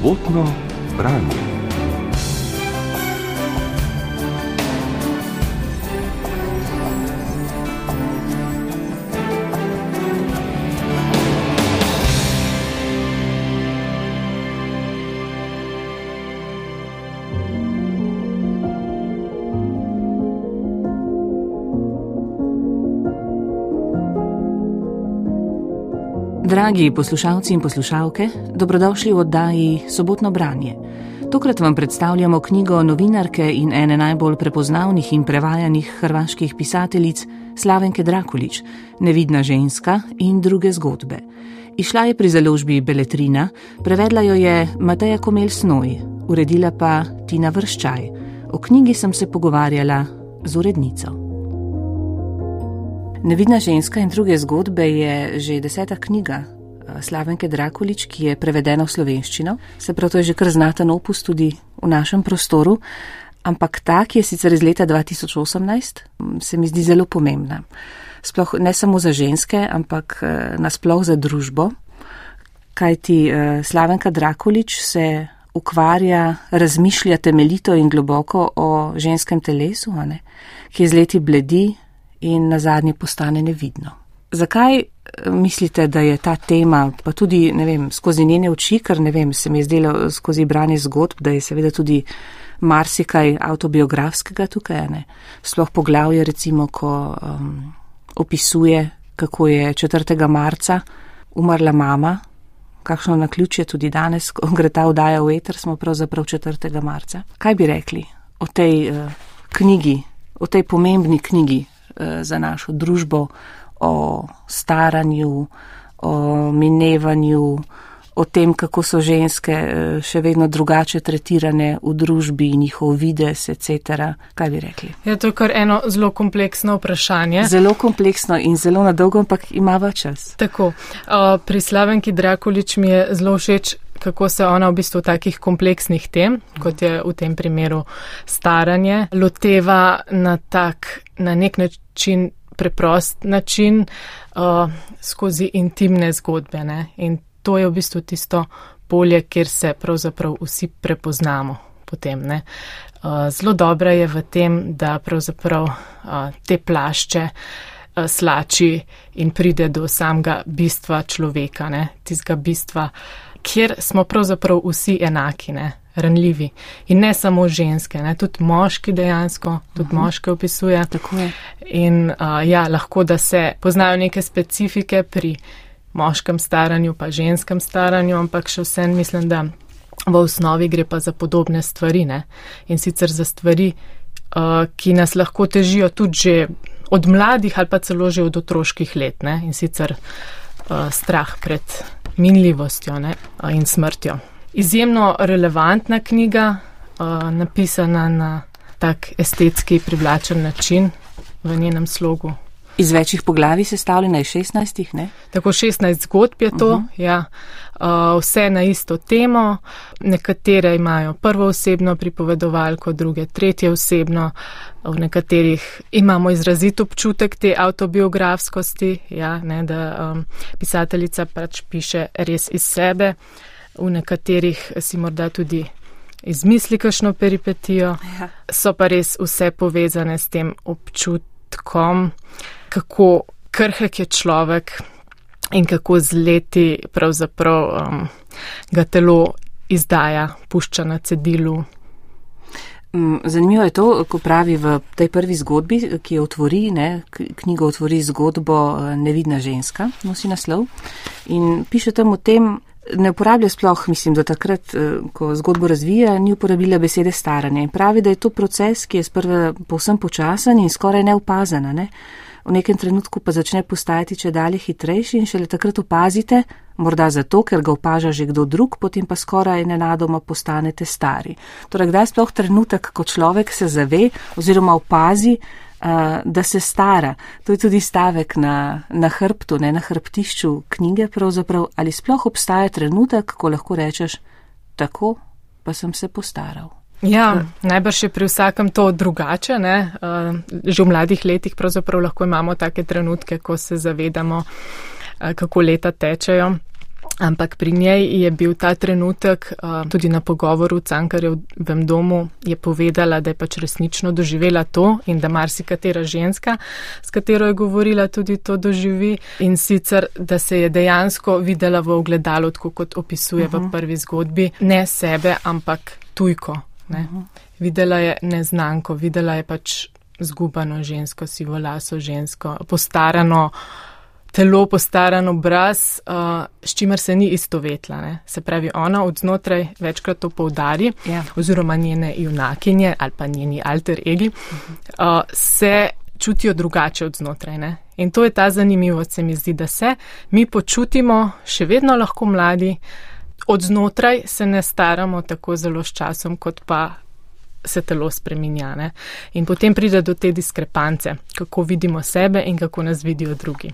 sobotno branje. Dragi poslušalci in poslušalke, dobrodošli v oddaji Sobotno branje. Tokrat vam predstavljamo knjigo novinarke in ene najbolj prepoznavnih in prevajanih hrvaških pisateljic Slavenke Drakulič, Nevidna ženska in druge zgodbe. Išla je pri založbi Beletrina, prevedla jo je Mateja Komel Snoj, uredila pa Tina Vrščaj. O knjigi sem se pogovarjala z urednico. Nevidna ženska in druge zgodbe je že deseta knjiga eh, Slavenke Drakulič, ki je prevedena v slovenščino. Se pravi, to je že kar znaten opus tudi v našem prostoru, ampak ta, ki je sicer iz leta 2018, mm, se mi zdi zelo pomembna. Sploh ne samo za ženske, ampak eh, nasploh za družbo, kajti eh, Slavenka Drakulič se ukvarja, razmišlja temeljito in globoko o ženskem telesu, ki z leti bledi, in na zadnje postane nevidno. Zakaj eh, mislite, da je ta tema, pa tudi, ne vem, skozi njene oči, ker ne vem, se mi je zdelo skozi branje zgodb, da je seveda tudi marsikaj autobiografskega tukaj, ne? Sploh poglavje, recimo, ko um, opisuje, kako je 4. marca umrla mama, kakšno na ključje tudi danes, ko gre ta vdaja v eter, smo pravzaprav 4. marca. Kaj bi rekli o tej uh, knjigi, o tej pomembni knjigi Eh, za našo družbo, o staranju, o minevanju, o tem, kako so ženske eh, še vedno drugače tretirane v družbi, njihov vides, etc. Kaj bi rekli? Je ja, to kar eno zelo kompleksno vprašanje. Zelo kompleksno in zelo na dolgo, ampak ima več čas. Tako. Pri Slavenki Drakulič mi je zelo všeč kako se ona v bistvu takih kompleksnih tem, kot je v tem primeru staranje, loteva na tak, na nek način, preprost način, uh, skozi intimne zgodbe. Ne? In to je v bistvu tisto polje, kjer se pravzaprav vsi prepoznamo potem. Ne? Uh, zelo dobra je v tem, da pravzaprav uh, te plašče uh, slači in pride do samega bistva človeka, tistega bistva kjer smo pravzaprav vsi enaki, ne, ranljivi. In ne samo ženske, ne, tudi moški dejansko, tudi uh mhm. -huh. moške opisuje. In uh, ja, lahko da se poznajo neke specifike pri moškem staranju, pa ženskem staranju, ampak še vsem mislim, da v osnovi gre pa za podobne stvari. Ne. In sicer za stvari, uh, ki nas lahko težijo tudi že od mladih ali pa celo že od otroških let. Ne. In sicer uh, strah pred minljivostjo ne, in smrtjo. Izjemno relevantna knjiga, napisana na tak estetski privlačen način v njenem slogu. Iz večjih poglavij sestavljena je 16, ne? Tako 16 zgodb je to, uh -huh. ja. Uh, vse na isto temo. Nekatere imajo prvo osebno pripovedovalko, druge tretje osebno. V nekaterih imamo izrazit občutek te autobiografskosti, ja, ne, da um, pisateljica pač piše res iz sebe. V nekaterih si morda tudi izmisli kakšno peripetijo. Ja. So pa res vse povezane s tem občutkom kako krhek je človek in kako z leti pravzaprav um, ga telo izdaja, pušča na cedilu. Mm, zanimivo je to, ko pravi v tej prvi zgodbi, ki jo otvori, ne, knjigo otvori zgodbo eh, Nevidna ženska, nosi naslov. In piše tam o tem, ne uporablja sploh, mislim, da takrat, eh, ko zgodbo razvija, ni uporabila besede staranje. Pravi, da je to proces, ki je sprva povsem počasen in skoraj neopazen. Ne v nekem trenutku pa začne postajati če dalje hitrejši in šele takrat opazite, morda zato, ker ga opaža že kdo drug, potem pa skoraj nenadoma postanete stari. Torej, kdaj sploh trenutek, ko človek se zave oziroma opazi, da se stara. To je tudi stavek na, na hrbtu, ne na hrbtišču knjige pravzaprav, ali sploh obstaja trenutek, ko lahko rečeš, tako pa sem se postaral. Ja, najbrž je pri vsakem to drugače. Ne? Že v mladih letih pravzaprav lahko imamo take trenutke, ko se zavedamo, kako leta tečejo. Ampak pri njej je bil ta trenutek, uh, tudi na pogovoru v Cankarjevem domu, je povedala, da je pač resnično doživela to in da marsikatera ženska, s katero je govorila, tudi to doživi. In sicer, da se je dejansko videla v ogledalu, tako kot opisuje uh -huh. v mhm. prvi zgodbi, ne sebe, ampak tujko. Uh mhm. -huh. Videla je neznanko, videla je pač zgubano žensko, sivo laso žensko, postarano telo, postaran obraz, uh, s čimer se ni istovetla. Ne? Se pravi, ona od znotraj večkrat to povdari, yeah. Ja. oziroma njene junakinje ali pa njeni alter egi, uh, se čutijo drugače od znotraj. Ne? In to je ta zanimivost, se mi zdi, da se mi počutimo še vedno lahko mladi, od znotraj se ne staramo tako zelo s časom, kot pa. Se telo spreminja. In potem pride do te diskrepance, kako vidimo sebe in kako nas vidijo drugi.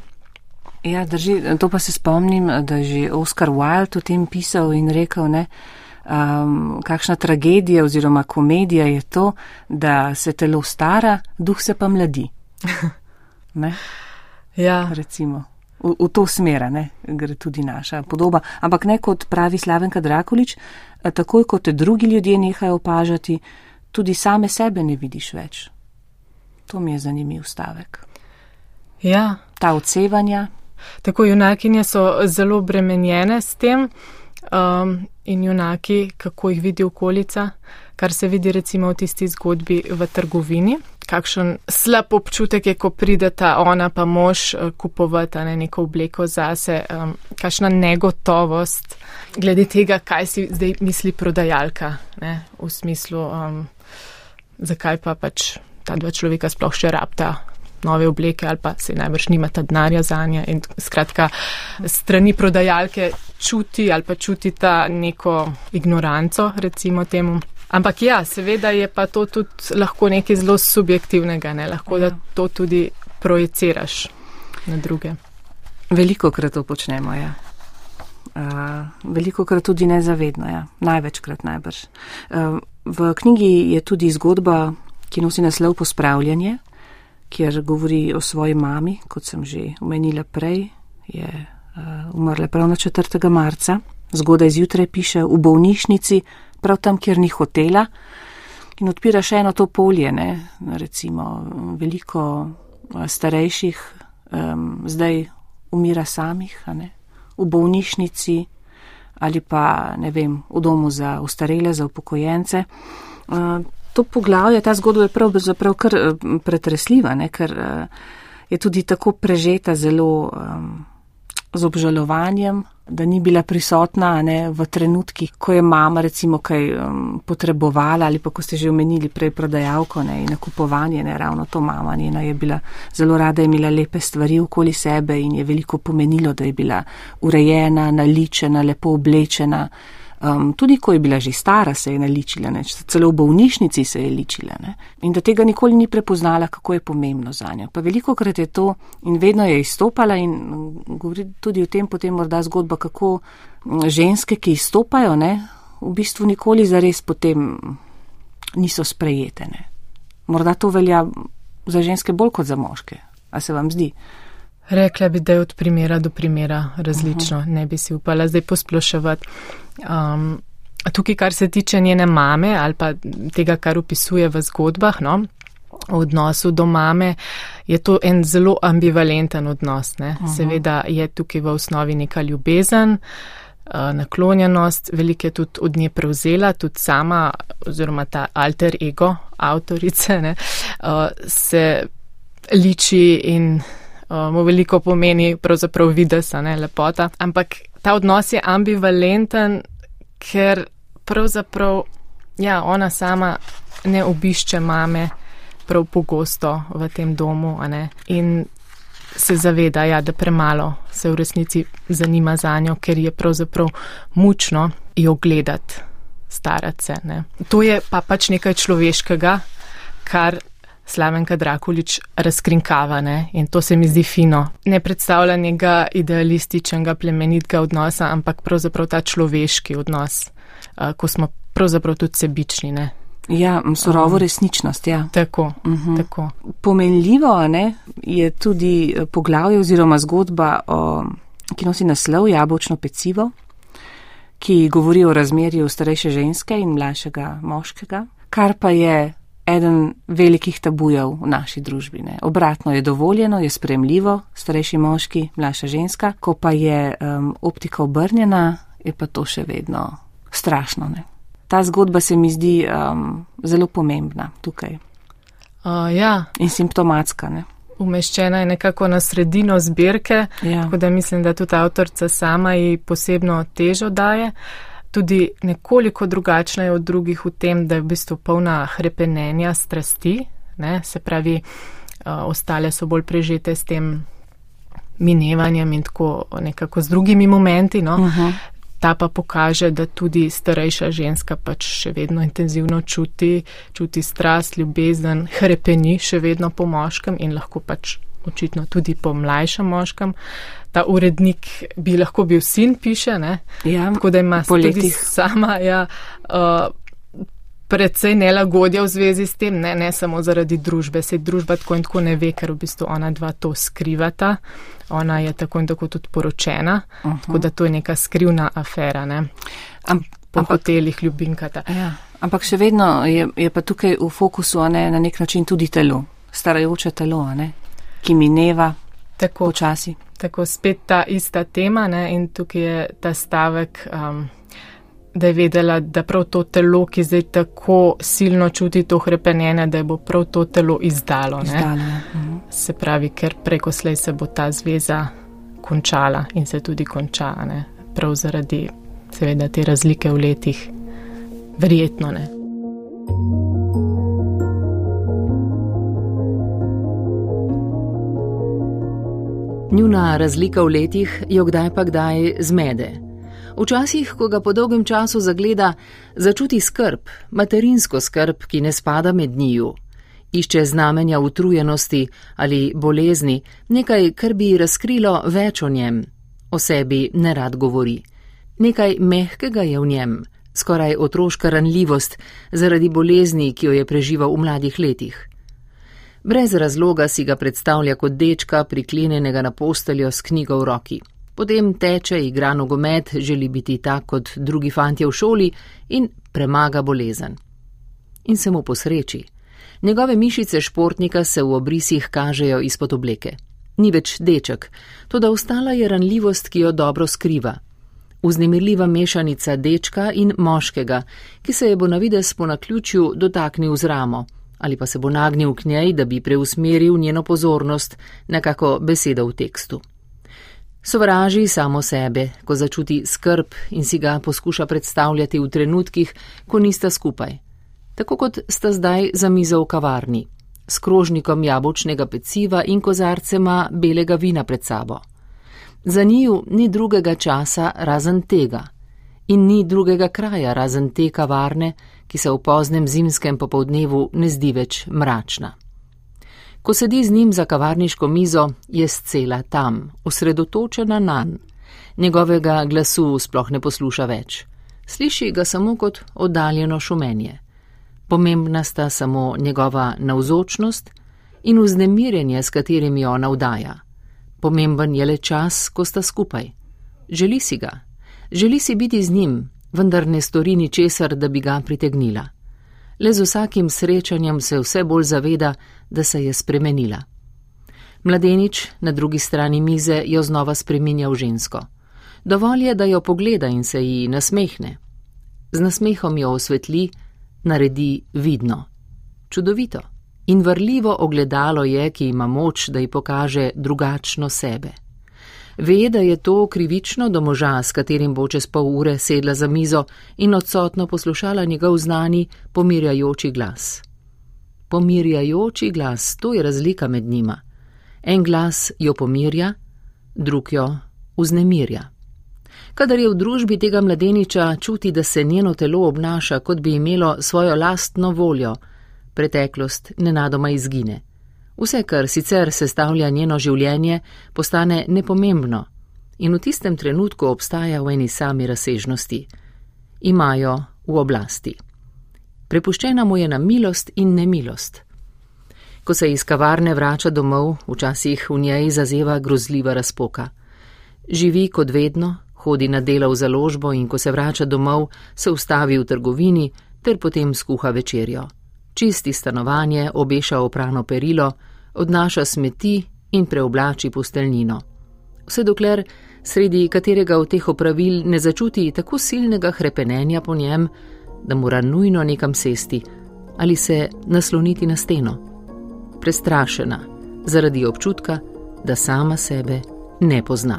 Ja, drži, to pa se spomnim, da je že Oscar Wilde o tem pisal in rekel, ne, um, kakšna tragedija oziroma komedija je to, da se telo stara, duh se pa mladi. Ne? Ja. Recimo. V, v to smera ne, gre tudi naša podoba. Ampak ne kot pravi Slavenka Drakolič, takoj kot te drugi ljudje nehajo opažati, tudi same sebe ne vidiš več. To mi je zanimiv stavek. Ja. Ta odsevanja, Tako junakinje so zelo bremenjene s tem um, in junaki, kako jih vidi okolica, kar se vidi recimo v tisti zgodbi v trgovini. Kakšen slab občutek je, ko prideta ona pa mož uh, kupovati ne, neko obleko zase, um, kakšna negotovost glede tega, kaj si zdaj misli prodajalka, ne, v smislu, um, zakaj pa pač ta dva človeka sploh še rabta nove obleke ali pa se najbrž nimata denarja za nje. In skratka, strani prodajalke čuti ali pa čuti ta neko ignoranco, recimo temu. Ampak ja, seveda je pa to tudi lahko nekaj zelo subjektivnega, ne? lahko da ja. to tudi projiciraš na druge. Veliko krat to počnemo, ja. Uh, veliko krat tudi nezavedno, ja. največkrat najbrž. Uh, v knjigi je tudi zgodba, ki nosi naslov Pospravljanje, kjer govori o svoji mami, kot sem že omenila prej, je uh, umrla prav na 4. marca, zgodaj zjutraj piše v bolnišnici, prav tam, kjer ni hotela in odpira še eno to polje, ne, recimo veliko uh, starejših um, zdaj umira samih, v bolnišnici ali pa, ne vem, v domu za ustarele, za upokojence. To poglavje, ta zgodba je pravzaprav kar eh, pretresljiva, ne, ker eh, je tudi tako prežeta zelo um, z obžalovanjem, da ni bila prisotna ne, v trenutkih, ko je mama recimo kaj um, potrebovala ali pa ko ste že omenili prej prodajalko ne, in nakupovanje, ne ravno to mama njena je bila zelo rada, je imela lepe stvari okoli sebe in je veliko pomenilo, da je bila urejena, naličena, lepo oblečena. Um, tudi ko je bila že stara, se je naličila, ne? celo v bolnišnici se je ličila ne? in da tega nikoli ni prepoznala, kako je pomembno za njo. Pa veliko krat je to in vedno je izstopala in govori tudi o tem potem morda zgodba, kako ženske, ki izstopajo, ne? v bistvu nikoli zares potem niso sprejete. Ne? Morda to velja za ženske bolj kot za moške. A se vam zdi? Rekla bi, da je od primera do primera različno, uh -huh. ne bi si upala zdaj posploševati. Um, tukaj, kar se tiče njene mame ali pa tega, kar opisuje v zgodbah, no, v odnosu do mame, je to en zelo ambivalenten odnos. Uh -huh. Seveda je tukaj v osnovi neka ljubezen, naklonjenost, veliko je tudi od nje prevzela, tudi sama oziroma ta alter ego avtorice ne, se liči in mu veliko pomeni pravzaprav vides, ne lepota. Ampak ta odnos je ambivalenten, ker pravzaprav ja, ona sama ne obišče mame prav pogosto v tem domu in se zaveda, ja, da premalo se v resnici zanima za njo, ker je pravzaprav mučno jo gledati, starati se. Ne. To je pa pač nekaj človeškega, kar Slavenka Drakulič razkrinkava ne? in to se mi zdi fino. Ne predstavlja njega idealističnega, plemenitega odnosa, ampak pravzaprav ta človeški odnos, ko smo pravzaprav tudi sebični. Ne? Ja, surovo um, resničnost, ja. Tako, uh mhm. -huh. tako. Pomenljivo ne, je tudi poglavje oziroma zgodba o ki nosi naslov Jabočno pecivo, ki govori o razmerju starejše ženske in mlajšega moškega, kar pa je eden velikih tabujev v naši družbi. Ne. Obratno je dovoljeno, je spremljivo, starejši moški, mlajša ženska, ko pa je um, optika obrnjena, je pa to še vedno strašno. Ne. Ta zgodba se mi zdi um, zelo pomembna tukaj. Uh, ja. In simptomatska. Ne. Umeščena je nekako na sredino zbirke, Ja. tako da mislim, da tudi avtorica sama ji posebno težo daje. Tudi nekoliko drugačna je od drugih v tem, da je v bistvu polna hrepenenja strasti, ne? se pravi, uh, ostale so bolj prežete s tem minevanjem in tako nekako z drugimi momenti. No? Uh -huh. Ta pa pokaže, da tudi starejša ženska pač še vedno intenzivno čuti, čuti strast, ljubezen, hrepeni še vedno po moškem in lahko pač očitno tudi po mlajšem moškem. Ta urednik bi lahko bil sin, piše, ne? Ja, tako da ima tudi sama ja, uh, predvsej nelagodja v zvezi s tem, ne, ne samo zaradi družbe. Se družba tako in tako ne ve, ker v bistvu ona dva to skrivata. Ona je tako in tako tudi poročena, uh -huh. tako da to je neka skrivna afera, ne? Am, po ampak, hotelih ljubinkata. ja, ampak še vedno je, je pa tukaj v fokusu ne, na nek način tudi telo, starajoče telo, ne, ki mineva Tako, počasi. tako spet ta ista tema ne? in tukaj je ta stavek, um, da je vedela, da prav to telo, ki zdaj tako silno čuti to hrepenjenje, da bo prav to telo izdalo. Ne? Izdalo, ja. Mhm. Se pravi, ker preko slej se bo ta zveza končala in se tudi konča, ne? prav zaradi seveda te razlike v letih. Verjetno ne. Njuna razlika v letih jo kdaj pa kdaj zmede. Včasih, ko ga po dolgem času zagleda, začuti skrb, materinsko skrb, ki ne spada med njiju. Išče znamenja utrujenosti ali bolezni, nekaj, kar bi razkrilo več o njem. O sebi nerad govori. Nekaj mehkega je v njem, skoraj otroška ranljivost zaradi bolezni, ki jo je preživel v mladih letih. Brez razloga si ga predstavlja kot dečka, priklenjenega na posteljo s knjigo v roki. Potem teče, igra nogomet, želi biti tak kot drugi fantje v šoli in premaga bolezen. In se mu posreči. Njegove mišice športnika se v obrisih kažejo izpod obleke. Ni več deček, toda ostala je ranljivost, ki jo dobro skriva. Vznemirljiva mešanica dečka in moškega, ki se je bo na vides po naključju dotaknil z ramo, ali pa se bo nagnil k njej, da bi preusmeril njeno pozornost, nekako besedo v tekstu. Sovraži samo sebe, ko začuti skrb in si ga poskuša predstavljati v trenutkih, ko nista skupaj. Tako kot sta zdaj za mizo v kavarni, s krožnikom jabolčnega peciva in kozarcema belega vina pred sabo. Za njiju ni drugega časa razen tega in ni drugega kraja razen te kavarne, ki se v poznem zimskem popovdnevu ne zdi več mračna. Ko sedi z njim za kavarniško mizo, je scela tam, osredotočena nanj. Njegovega glasu sploh ne posluša več. Sliši ga samo kot oddaljeno šumenje. Pomembna sta samo njegova navzočnost in vznemirjenje, s katerim jo navdaja. Pomemben je le čas, ko sta skupaj. Želi si ga, želi si biti z njim, vendar ne stori ničesar, da bi ga pritegnila. Le z vsakim srečanjem se vse bolj zaveda, da se je spremenila. Mladenič na drugi strani mize jo znova spreminja v žensko. Dovolj je, da jo pogleda in se ji nasmehne. Z nasmehom jo osvetli, naredi vidno. Čudovito in vrljivo ogledalo je, ki ima moč, da ji pokaže drugačno sebe. Ve, da je to krivično do moža, s katerim bo čez pol ure sedla za mizo in odsotno poslušala njegov znani, pomirjajoči glas. Pomirjajoči glas, to je razlika med njima. En glas jo pomirja, drug jo vznemirja. Kadar je v družbi tega mladeniča čuti, da se njeno telo obnaša, kot bi imelo svojo lastno voljo, preteklost nenadoma izgine. Vse, kar sicer sestavlja njeno življenje, postane nepomembno in v tistem trenutku obstaja v eni sami razsežnosti. Imajo v oblasti. Prepuščena mu je na milost in nemilost. Ko se iz kavarne vrača domov, včasih v njej zazeva grozljiva razpoka. Živi kot vedno, hodi na delo v založbo in ko se vrača domov, se ustavi v trgovini ter potem skuha večerjo. Čisti stanovanje, obeša oprano perilo, odnaša smeti in preoblači posteljnino. Vse dokler sredi katerega od teh opravil ne začuti tako silnega hrepenenja po njem, da mora nujno nekam sesti ali se nasloniti na steno. Prestrašena zaradi občutka, da sama sebe ne pozna.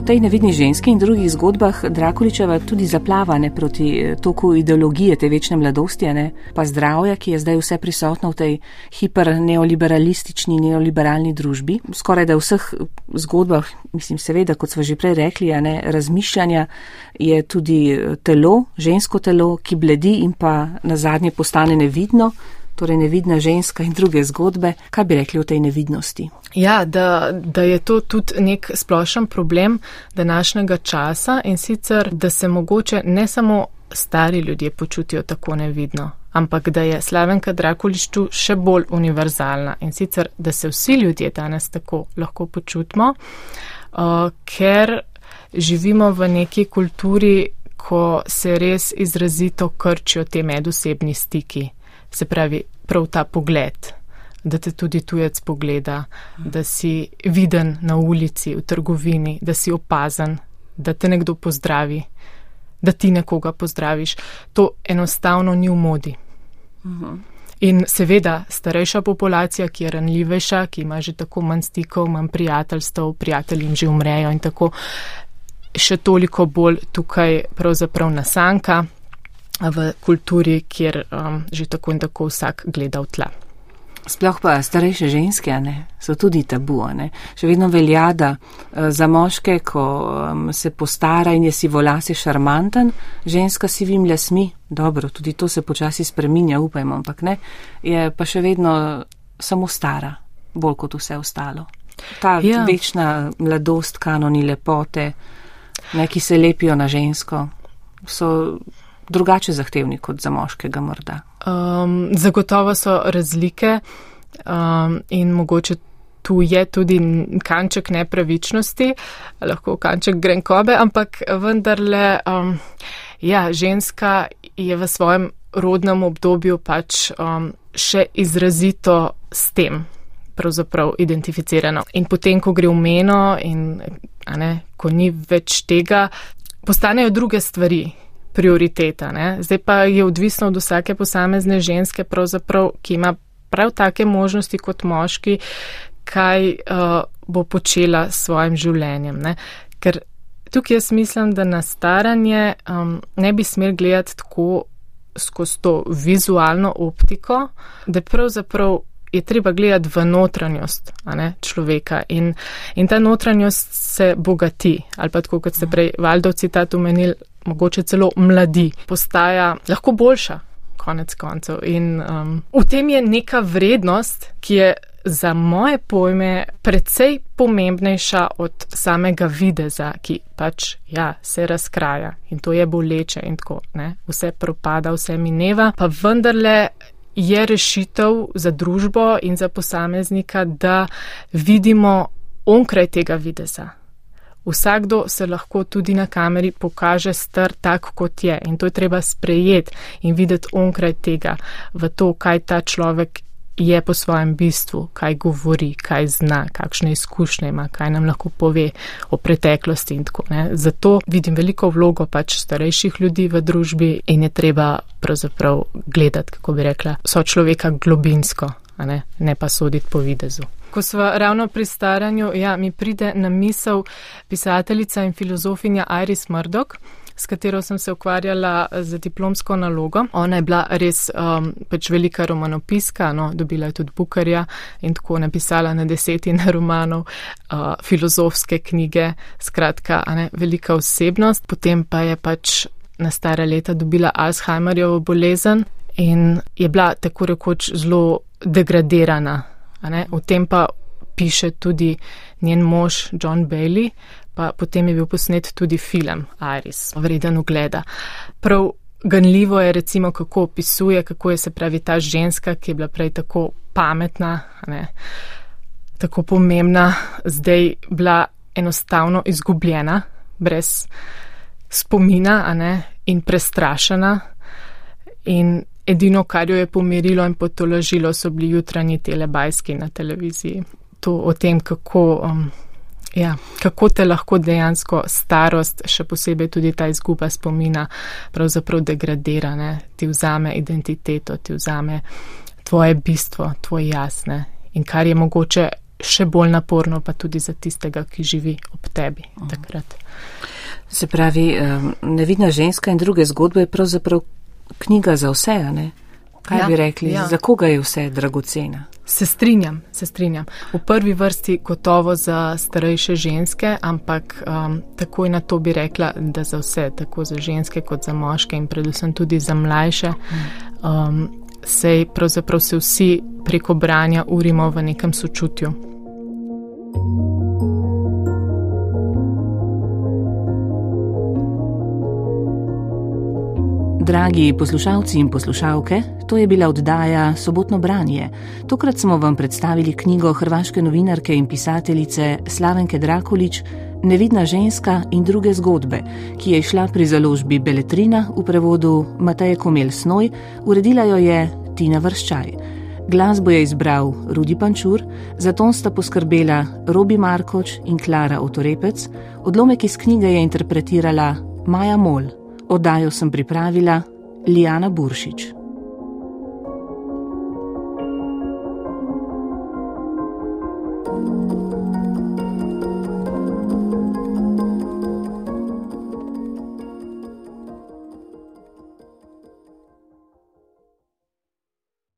Tej nevidni ženski in drugih zgodbah Drakuličeva tudi zaplavane proti eh, toku ideologije te večne mladosti, ne? pa zdravja, ki je zdaj vse prisotno v tej hiperneoliberalistični, neoliberalni družbi. Skoraj da v vseh zgodbah, mislim seveda, kot smo že prej rekli, ne, razmišljanja je tudi eh, telo, žensko telo, ki bledi in pa na zadnje postane nevidno torej nevidna ženska in druge zgodbe. Kaj bi rekli o tej nevidnosti? Ja, da, da je to tudi nek splošen problem današnjega časa in sicer, da se mogoče ne samo stari ljudje počutijo tako nevidno, ampak da je Slavenka Drakulič tu še bolj univerzalna in sicer, da se vsi ljudje danes tako lahko počutimo, uh, ker živimo v neki kulturi, ko se res izrazito krčijo te medosebni stiki se pravi, prav ta pogled, da te tudi tujec pogleda, da si viden na ulici, v trgovini, da si opazen, da te nekdo pozdravi, da ti nekoga pozdraviš. To enostavno ni v modi. In seveda, starejša populacija, ki je ranljivejša, ki ima že tako manj stikov, manj prijateljstv, prijatelji jim že umrejo in tako, še toliko bolj tukaj pravzaprav nasanka v kulturi, kjer um, že tako in tako vsak gleda v tla. Sploh pa starejše ženske ne, so tudi tabu. Ne. Še vedno velja, da uh, za moške, ko um, se postara in je si volasi šarmanten, ženska si vim lesmi, dobro, tudi to se počasi spreminja, upajmo, ampak ne, je pa še vedno samo stara, bolj kot vse ostalo. Ta ja. večna mladost, kanoni lepote, neki se lepijo na žensko, so drugače zahtevni kot za moškega morda? Um, zagotovo so razlike um, in mogoče tu je tudi kanček nepravičnosti, lahko kanček grenkobe, ampak vendarle, um, ja, ženska je v svojem rodnem obdobju pač um, še izrazito s tem pravzaprav identificirano. In potem, ko gre v meno in ne, ko ni več tega, postanejo druge stvari prioriteta. Ne? Zdaj pa je odvisno od vsake posamezne ženske, ki ima prav take možnosti kot moški, kaj uh, bo počela s svojim življenjem. Ne? Ker tukaj jaz mislim, da na staranje um, ne bi smel gledati tako skozi to vizualno optiko, da pravzaprav. Je treba gledati v notranjost ne, človeka in, in ta notranjost se bogati. Ali pa tako, kot ste prej Valdo citat omenili, mogoče celo mladi, postaja lahko boljša, konec koncev. In um, v tem je neka vrednost, ki je za moje pojme precej pomembnejša od samega videza, ki pač ja, se razkraja in to je boleče in tako, ne? vse propada, vse mineva, pa vendarle. Je rešitev za družbo in za posameznika, da vidimo onkraj tega videza, Vsakdo se lahko tudi na kameri pokaže star tak, kot je in to je treba sprejeti in videti onkraj tega, v to, kaj ta človek je po svojem bistvu, kaj govori, kaj zna, kakšne izkušnje ima, kaj nam lahko pove o preteklosti in tako. Ne. Zato vidim veliko vlogo pač starejših ljudi v družbi in je treba pravzaprav gledati, kako bi rekla, so človeka globinsko, ne, ne pa soditi po videzu. Ko smo ravno pri staranju, ja, mi pride na misel pisateljica in filozofinja Iris Murdoch, s katero sem se ukvarjala za diplomsko nalogo. Ona je bila res um, pač velika romanopiska, no, dobila je tudi Bukarja in tako napisala na desetine romanov, uh, filozofske knjige, skratka, ne, velika osebnost. Potem pa je pač na stare leta dobila Alzheimerjevo bolezen in je bila tako rekoč zelo degradirana. V tem pa piše tudi njen mož John Bailey, pa potem je bil posnet tudi film Iris, vreden ogleda. Prav ganljivo je recimo, kako opisuje, kako je se pravi ta ženska, ki je bila prej tako pametna, ne, tako pomembna, zdaj bila enostavno izgubljena, brez spomina ne, in prestrašena. In edino, kar jo je pomirilo in potolažilo, so bili jutranji telebajski na televiziji. To o tem, kako. Um, Ja, kako te lahko dejansko starost, še posebej tudi ta izguba spomina, pravzaprav degradira, ne? ti vzame identiteto, ti vzame tvoje bistvo, tvoj jasne in kar je mogoče še bolj naporno, pa tudi za tistega, ki živi ob tebi uh. takrat. Se pravi, nevidna ženska in druge zgodbe je pravzaprav knjiga za vse, ne? Kaj ja, bi rekli, ja. za koga je vse dragocena? Se strinjam, se strinjam. V prvi vrsti gotovo za starejše ženske, ampak um, takoj na to bi rekla, da za vse, tako za ženske kot za moške in predvsem tudi za mlajše, um, sej pravzaprav se vsi preko branja urimo v nekem sočutju. Dragi poslušalci in poslušalke, to je bila oddaja Sobotno branje. Tokrat smo vam predstavili knjigo hrvaške novinarke in pisateljice Slavenke Drakolič Nevidna ženska in druge zgodbe, ki je šla pri založbi Beletrina v prevodu Mateje Komel Snoj, uredila jo je Tina Vrščaj. Glasbo je izbral Rudi Pančur, za ton sta poskrbela Robi Markoč in Klara Otorepec, odlomek iz knjige je interpretirala Maja Mol. Oddajo sem pripravila Lijana Buršič.